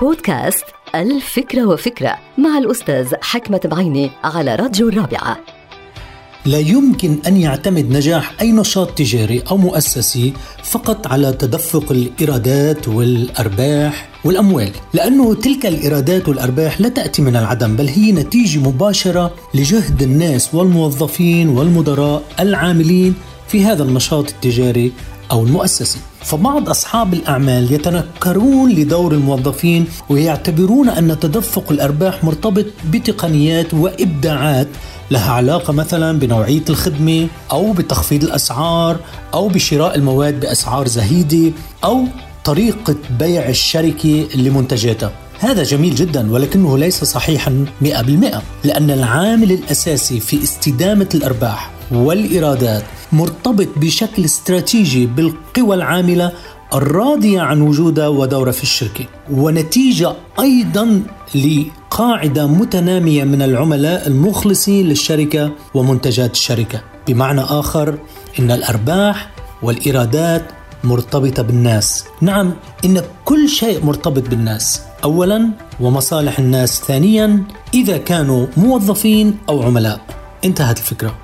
بودكاست الفكرة وفكرة مع الأستاذ حكمة بعيني على راديو الرابعة. لا يمكن أن يعتمد نجاح أي نشاط تجاري أو مؤسسي فقط على تدفق الإيرادات والأرباح والأموال، لأنه تلك الإيرادات والأرباح لا تأتي من العدم بل هي نتيجة مباشرة لجهد الناس والموظفين والمدراء العاملين في هذا النشاط التجاري أو المؤسسي. فبعض أصحاب الأعمال يتنكرون لدور الموظفين ويعتبرون أن تدفق الأرباح مرتبط بتقنيات وإبداعات لها علاقة مثلا بنوعية الخدمة أو بتخفيض الأسعار أو بشراء المواد بأسعار زهيدة أو طريقة بيع الشركة لمنتجاتها هذا جميل جدا ولكنه ليس صحيحا 100% لأن العامل الأساسي في استدامة الأرباح والإيرادات مرتبط بشكل استراتيجي بالقوى العاملة الراضية عن وجودها ودورها في الشركة ونتيجة أيضا لقاعدة متنامية من العملاء المخلصين للشركة ومنتجات الشركة. بمعنى آخر إن الأرباح والإيرادات مرتبطة بالناس. نعم إن كل شيء مرتبط بالناس. أولا ومصالح الناس. ثانيا إذا كانوا موظفين أو عملاء. انتهت الفكرة.